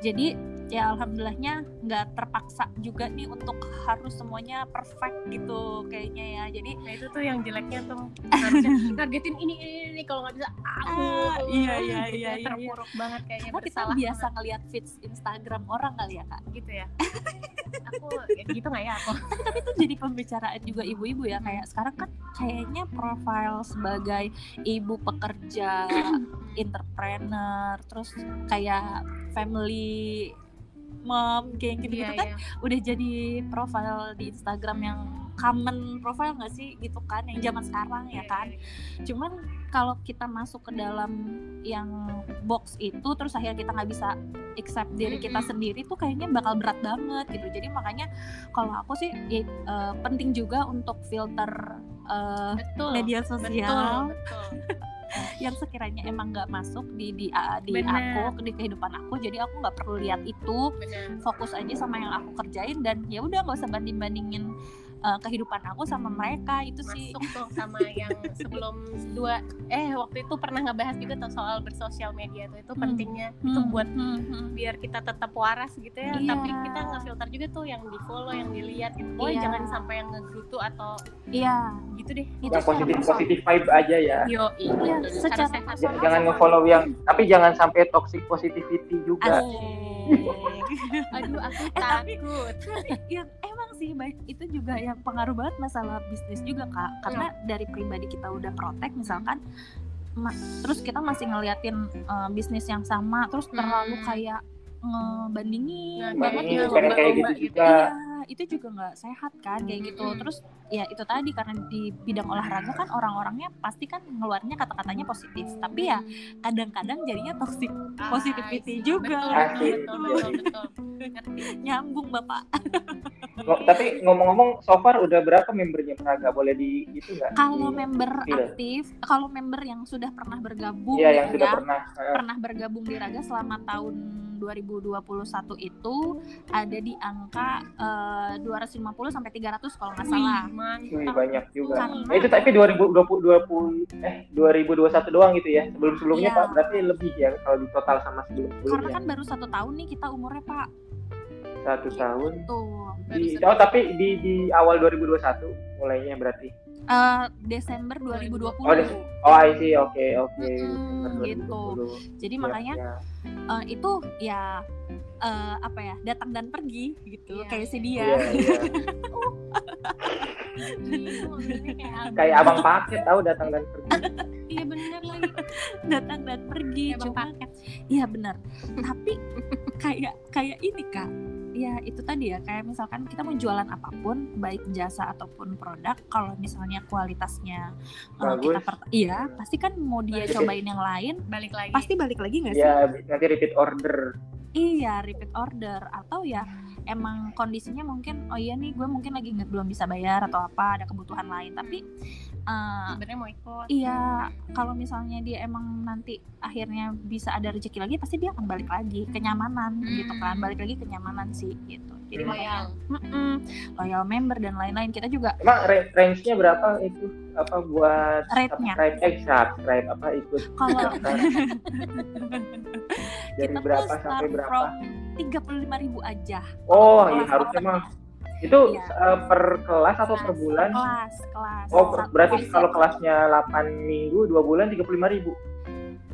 Jadi ya alhamdulillahnya nggak terpaksa juga nih untuk harus semuanya perfect gitu kayaknya ya. Jadi Nah itu tuh yang jeleknya tuh. (laughs) Targetin ini ini, ini kalau nggak bisa aku. Ah, iya, iya, Gitu iya, ya, iya, terpuruk banget kayaknya karena kita biasa ngeliat feeds Instagram orang kali ya kak. banget gitu ya. (laughs) Aku ya gitu nggak ya aku? Tapi itu jadi pembicaraan juga ibu-ibu ya kayak sekarang kan kayaknya profile sebagai ibu pekerja (clears throat) entrepreneur terus kayak family mom kayak gitu, Iya, kan iya. udah jadi profile di Instagram yang common profile nggak sih gitu kan yang zaman sekarang ya Iya, kan? iya. cuman kalau kita masuk ke dalam yang box itu terus akhirnya kita nggak bisa accept diri kita sendiri tuh kayaknya bakal berat banget gitu. Jadi makanya kalau aku sih ya, eh, penting juga untuk filter eh, betul media betul sosial. betul (laughs) yang sekiranya emang nggak masuk di di a- di Bener. aku di kehidupan aku jadi aku nggak perlu lihat itu benar fokus aja sama yang aku kerjain dan ya udah nggak usah banding bandingin kehidupan aku sama mereka itu sih. Masuk tuh sama yang sebelum dua eh waktu itu pernah ngebahas juga tuh soal bersosial media tuh itu Hmm. pentingnya. Itu Hmm, buat hmm, hmm. biar kita tetap waras gitu ya. Iya. tapi kita ngefilter juga tuh yang di follow yang dilihat gitu. Oh Iya. jangan sampai yang ngegerutu atau iya. gitu deh. Itu yang sih positif positif vibe aja ya. Yo Iya, harus secara sehat jangan nge-follow yang tapi jangan sampai toxic positivity juga. Asik. aduh aku Eh, tapi- takut. (laughs) yang emang sih baik itu juga yang pengaruh banget masalah bisnis juga kak karena dari pribadi kita udah protek misalkan ma- terus kita masih ngeliatin eh, bisnis yang sama terus terlalu Hmm. kayak ngebandingin Nah, banget gitu. pengen kayak gitu gitu. juga Itu juga nggak sehat kan kayak gitu. Mm-mm. Terus ya itu tadi karena di bidang olahraga kan orang-orangnya pasti kan ngeluarnya kata-katanya positif. Tapi ya kadang-kadang jadinya toxic Ah, positivity see. juga. betul betul betul betul, Nyambung Bapak. Tapi ngomong-ngomong so far udah berapa membernya Praga boleh di itu nggak Kalau Di- member Iya. aktif, kalau member yang sudah pernah bergabung Iya yang ya, sudah pernah pernah bergabung di Raga selama tahun 2021 itu ada di angka eh, 250 sampai 300 kalau nggak salah. Wih, banyak juga. Karena- Nah, itu tapi 2020 20 eh 2021 doang gitu ya. Sebelum-sebelumnya Iya. Pak berarti lebih ya kalau di total sama karena sebelum-sebelumnya. kan baru satu tahun nih kita umurnya pak Satu tahun. tuh Di, oh tapi di di awal 2021 mulainya berarti. Eh, Desember 2020 Oh, Des- Oh, I see. Oke, oke. Mm-mm, Desember gitu. 2020. jadi Siap, makanya siap. eh, itu ya eh, apa ya datang dan pergi gitu Iya, kayak si iya. dia Iya, iya. (laughs) Ih, mobilnya kayak (laughs) abang. Kayak abang paket tahu datang dan pergi. Iya bener lagi. datang dan pergi Kayak abang cuma paket. iya benar tapi kayak kayak ini kak ya itu tadi ya kayak misalkan kita mau jualan apa pun baik jasa ataupun produk kalau misalnya kualitasnya eh, Bagus. kita per- iya pasti kan mau dia cobain yang lain Balik lagi. pasti balik lagi nggak sih Ya, nanti repeat order. iya repeat order atau ya emang kondisinya mungkin oh iya nih gue mungkin lagi nggak belum bisa bayar atau apa ada kebutuhan lain tapi eh, sebenarnya mau ikut. Iya, kalau misalnya dia emang nanti akhirnya bisa ada rezeki lagi, pasti dia akan balik lagi kenyamanan Hmm. gitu kan, balik lagi kenyamanan sih gitu. Jadi Hmm. makanya Loyal. mm-mm, loyal member dan lain-lain kita juga Emang ra- range-nya berapa itu apa buat Rate-nya? subscribe eh subscribe apa ikut kalau (laughs) dari kita berapa sampai berapa? from tiga puluh lima ribu aja Oh, kelas iya harusnya mah. Itu Iya. eh, per kelas atau per bulan? kelas kelas. Oh, Satu berarti kelas. kalau kelasnya 8 minggu, 2 bulan 35 ribu.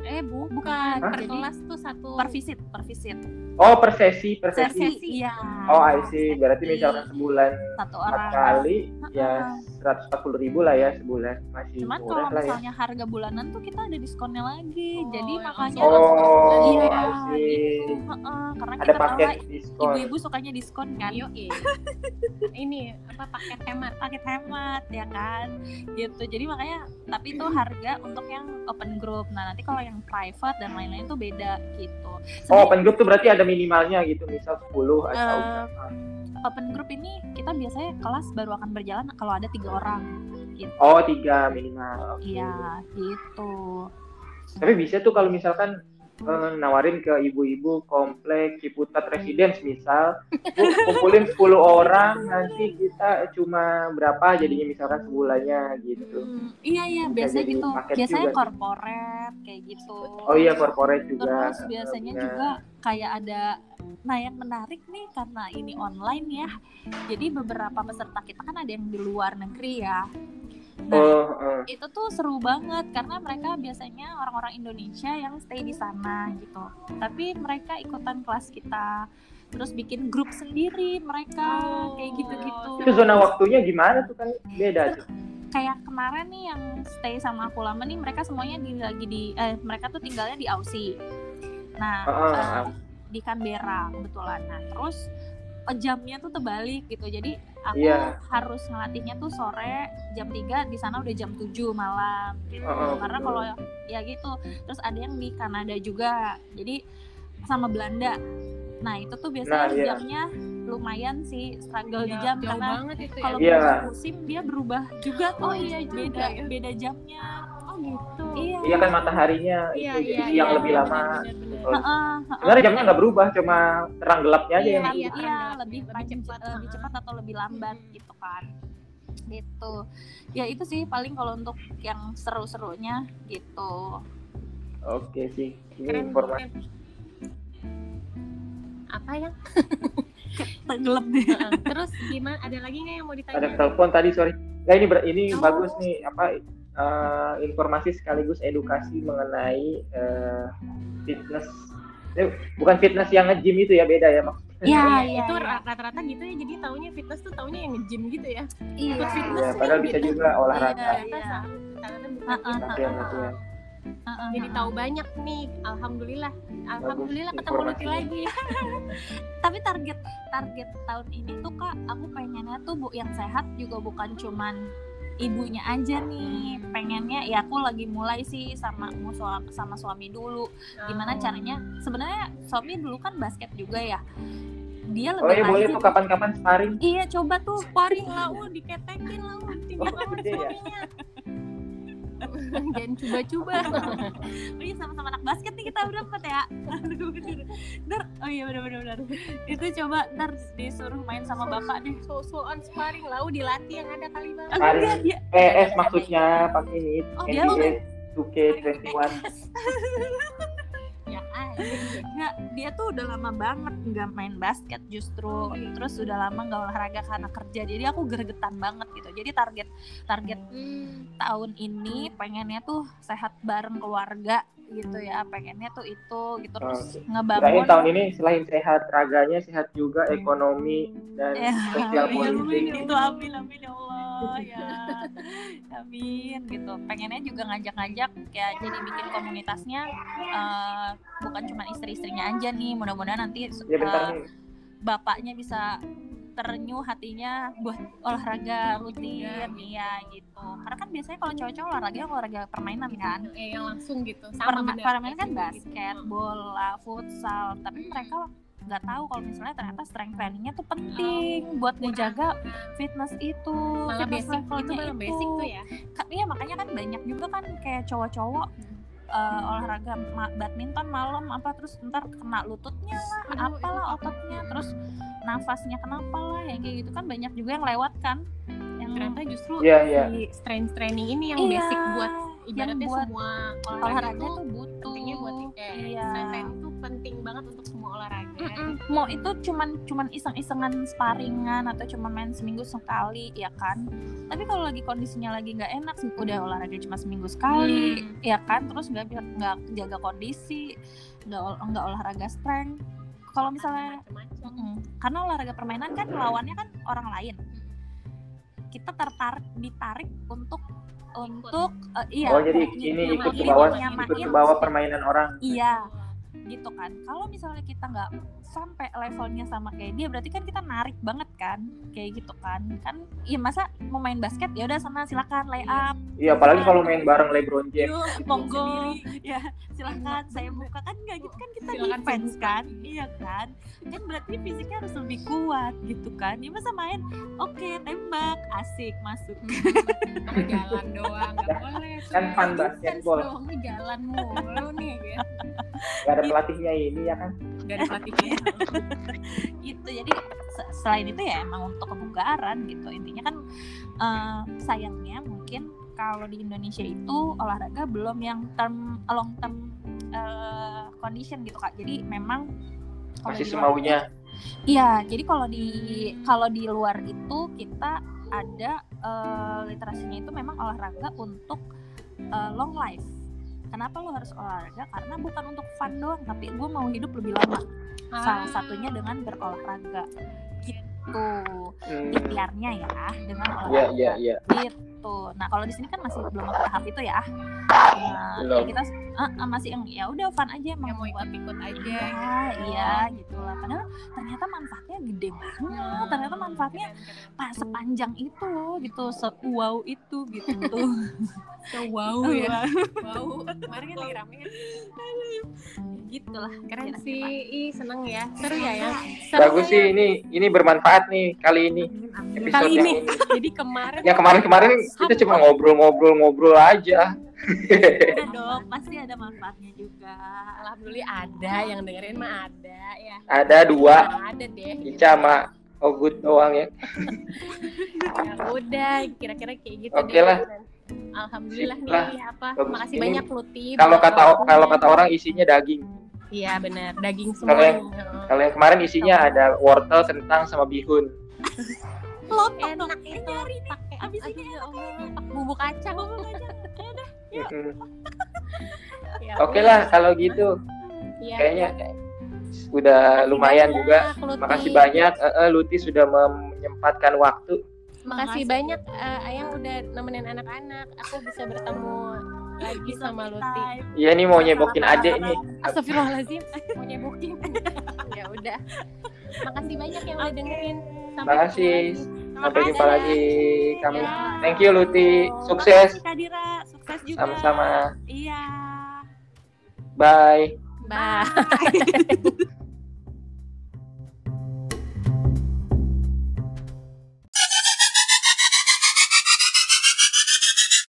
eh bu Bukan, Hah? per Jadi, kelas tuh satu per visit per visit Oh, per sesi, per sesi sesi. iya Oh, I see. sesi. Berarti misalkan sebulan satu 4 orang kali, ya Heeh. 140 ribu lah ya sebulan. Masih Cuman murah kalau lah ya. misalnya harga bulanan tuh kita ada diskonnya lagi. Oh, Jadi makanya langsung Oh, iya, I see. gitu. Heeh, karena Ada kita paket diskon. ibu-ibu sukanya diskon kan. Yo, (laughs) ini apa paket hemat Paket hemat ya kan. Gitu. Jadi makanya tapi itu harga untuk yang open group. Nah, nanti kalau yang private dan lain-lain tuh beda gitu. Oh, Sebenarnya, open group tuh berarti ada minimalnya gitu, misal 10 atau berapa. open group ini kita biasanya kelas baru akan berjalan kalau ada tiga orang. Gitu. Oh, 3 minimal. Iya, gitu. Tapi bisa tuh kalau misalkan eh, nawarin ke ibu-ibu komplek Ciputat Residence misal, "Bu, kumpulin 10 orang nanti kita cuma berapa jadinya misalkan sebulannya gitu. Hmm, iya iya biasanya gitu. Biasanya corporate kayak gitu. Oh iya corporate juga. Terus biasanya Benar. juga kayak ada nah yang menarik nih karena ini online ya. Jadi beberapa peserta kita kan ada yang di luar negeri ya. Nah, Oh, eh. itu tuh seru banget karena mereka biasanya orang-orang Indonesia yang stay di sana gitu. Tapi mereka ikutan kelas kita terus bikin grup sendiri mereka Oh, kayak gitu-gitu. itu zona waktunya gimana tuh kan beda tuh. kayak kemarin nih yang stay sama aku lama nih mereka semuanya di, lagi di eh, mereka tuh tinggalnya di Aussie. Nah, eh, heeh. di Canberra kebetulan. Nah, terus jamnya tuh terbalik gitu. Jadi aku Iya. harus ngelatihnya tuh sore jam 3 di sana udah jam 7 malam gitu. Heeh, Karena kalau ya gitu. Terus ada yang di Kanada juga. Jadi sama Belanda. Nah, itu tuh biasanya Nah, iya. jamnya lumayan sih struggle di Ya, jam jauh karena ya. kalau Iya. musim dia berubah juga tuh Oh, iya juga beda ya. beda jamnya Oh gitu. iya Iya kan mataharinya Iya, itu iya, jadi siang iya, lebih benar, lama. benar. Heeh, heeh. Sebenarnya jamnya nggak berubah, cuma terang gelapnya aja Iya, yang Iya, iya, iya, lebih panjang, cepat, lebih cepat atau lebih lambat gitu kan gitu ya itu sih paling kalau untuk yang seru-serunya gitu Oke sih. Ini Keren informasi. keren. Apa ya? (laughs) tenggelam deh. Terus gimana? Ada lagi nggak yang mau ditanya? ada telepon tadi sorry ya ini ber- ini Oh. bagus nih apa eh, informasi sekaligus edukasi mengenai eh, fitness Eh, bukan fitness yang nge-gym itu ya beda ya maksudnya Iya, Iya, iya, itu iya. ra- rata-rata gitu ya. Jadi taunya fitness tuh taunya yang nge-gym gitu ya. iya Ikut fitness ya, padahal bisa gitu. juga olahraga Iya. Latihan latihan Heeh, Jadi tahu banyak nih. Alhamdulillah. Alhamdulillah ketemu Lucky informasinya. lagi. (laughs) tapi target target tahun ini tuh kak aku pengennya tuh bu yang sehat juga bukan cuman ibunya aja nih. Pengennya ya aku lagi mulai sih sama sama suami dulu. Gimana Oh. caranya? Sebenarnya suami dulu kan basket juga ya. Dia oh lebih iya boleh tuh kapan-kapan sparring. Iya coba tuh sparring lah uh, diketekin lah uh, tinggal Oh, (laughs) ya? Jangan coba-coba. (laughs) oh iya sama-sama anak basket nih kita udah empat ya. Ntar oh iya bener itu coba ntar disuruh main sama bapak deh. So-soan sparring lau dilatih yang ada kali bang. Enggak, dia PS maksudnya pakai ini Oh, dia NBA 2K21 (laughs) Ah. Nggak, dia tuh udah lama banget nggak main basket justru. Terus udah lama nggak olahraga karena kerja. Jadi aku gregetan banget gitu. Jadi target target Hmm. tahun ini pengennya tuh sehat bareng keluarga gitu ya pengennya tuh itu gitu terus Oke. ngebangun Kirain tahun ini selain sehat raganya sehat juga ekonomi dan Ya, sosial amin, amin, politik. itu amin amin ya Allah ya (laughs) amin gitu pengennya juga ngajak-ngajak kayak jadi bikin komunitasnya eh, bukan cuma istri-istrinya aja nih mudah-mudahan nanti Ya bentar eh, nih. bapaknya bisa terenyuh hatinya buat olahraga rutin Iya, iya gitu karena kan biasanya kalau cowok-cowok olahraga olahraga permainan kan Eh, yang langsung gitu. Perma- bener. permainan kan Gitu. basket bola futsal tapi mereka nggak tahu kalau misalnya ternyata strength trainingnya tuh penting buat ngejaga fitness itu Malah fitness basic itu malah basic tuh ya. Iya makanya kan banyak juga kan kayak cowok-cowok eh, olahraga ma- badminton malam apa terus ntar kena lututnya lah apalah ototnya terus nafasnya kenapa lah yang kayak gitu kan banyak juga yang lewat kan yang Ternyata justru Iya, iya. si strength training ini yang Iya, basic buat yang ibaratnya buat semua olahraga, olahraga tuh tuh butuh pentingnya buat kayak iya. strength training tuh penting banget untuk semua olahraga. Mm-mm. mau itu cuman cuman iseng-isengan sparingan atau cuman main seminggu sekali ya kan tapi kalau lagi kondisinya lagi nggak enak udah olahraga cuma seminggu sekali Hmm. ya kan terus nggak nggak jaga kondisi nggak ol- nggak olahraga strength kalau misalnya macam-macam. Mm-mm. karena olahraga permainan kan lawannya kan orang lain kita tertarik ditarik untuk untuk eh, iya Oh jadi ini ikut ke bawah ikut ke bawah permainan orang. iya gitu kan. Kalau misalnya kita nggak sampai levelnya sama kayak dia berarti kan kita narik banget kan kayak gitu kan kan ya masa mau main basket ya udah sana silakan lay up Iya apalagi kalau main bareng LeBron James. yuk gitu. monggo ya silakan saya buka kan nggak gitu kan kita Silakan defense kan iya kan kan berarti fisiknya harus lebih kuat gitu kan ya masa main oke tembak asik masuk jalan doang, nggak boleh. Kan fun basketball. doang, nih jalan mulu nih gitu. Gak ada pelatihnya ini ya kan. Dari pelatihnya. (laughs) gitu. Jadi se- selain itu ya emang untuk kebugaran gitu. Intinya kan eh, sayangnya mungkin kalau di Indonesia itu olahraga belum yang term long term eh, condition gitu kak. Jadi memang Masih semaunya. iya jadi kalau di kalau di luar itu kita ada eh, literasinya itu memang olahraga untuk eh, long life Kenapa lo harus olahraga? Karena bukan untuk fun doang, tapi gue mau hidup lebih lama. Salah Ah. satunya dengan berolahraga. Gitu. Hmm. Ikhtiarnya ya dengan Iya olahraga. iya iya. Gitu. Nah, kalau di sini kan masih belum ke tahap itu ya. Nah, Belum. ya kita ah, ah, masih yang ya udah fun aja emang yang mau buat ikut-ikut aja Iya, gitu. iya gitu lah. Padahal ternyata manfaatnya gede banget. Ternyata manfaatnya pas sepanjang itu loh gitu, se-wow itu gitu. (laughs) So, wow ya. (laughs) Wow. Kemarin kan lagi rame kan. gitu lah. Keren kira-kira. sih. Ih, seneng ya. Seru ya ya. Seru Bagus ya. sih ini ini bermanfaat nih kali ini. Kali yang ini. ini. Jadi kemarin Ya kemarin-kemarin kita cuma ngobrol-ngobrol-ngobrol aja. Ada dong, pasti ada manfaatnya juga. Alhamdulillah ada yang dengerin mah ada ya. Ada dua, Nah, ada deh. Ica sama Ogut doang ya. Ya udah, kira-kira kayak gitu Oke deh. lah. Alhamdulillah Sip nih lah. apa? Bagus. Makasih Ini banyak Luti. Kalau kata kalau kata orang isinya daging. Iya benar, daging Kalau semua. yang- Kalau yang kemarin isinya ada wortel, kentang sama bihun. (laughs) Lontong dong, enak itu pakai Abis aduh, ini ya Allah, pakai bumbu kacang. Mm-mm. Ya Oke lah kalau gitu. Iya, Kayaknya iya. udah Makasih lumayan banyak, juga. Luti. Makasih banyak eh, Luti sudah menyempatkan waktu. Makasih banyak eh, Ayang udah nemenin anak-anak. Aku bisa bertemu lagi sama Luti. Iya nih mau nyebokin adek nih. Astagfirullahaladzim, (laughs) mau nyebokin. (laughs) ya udah. Makasih banyak yang udah dengerin. Sampai Makasih. Sampai jumpa lagi. Kami Ya. thank you Luti. Sukses. Makasih Kak Dira, sukses juga. Sama-sama. Iya. Bye. Bye. (laughs)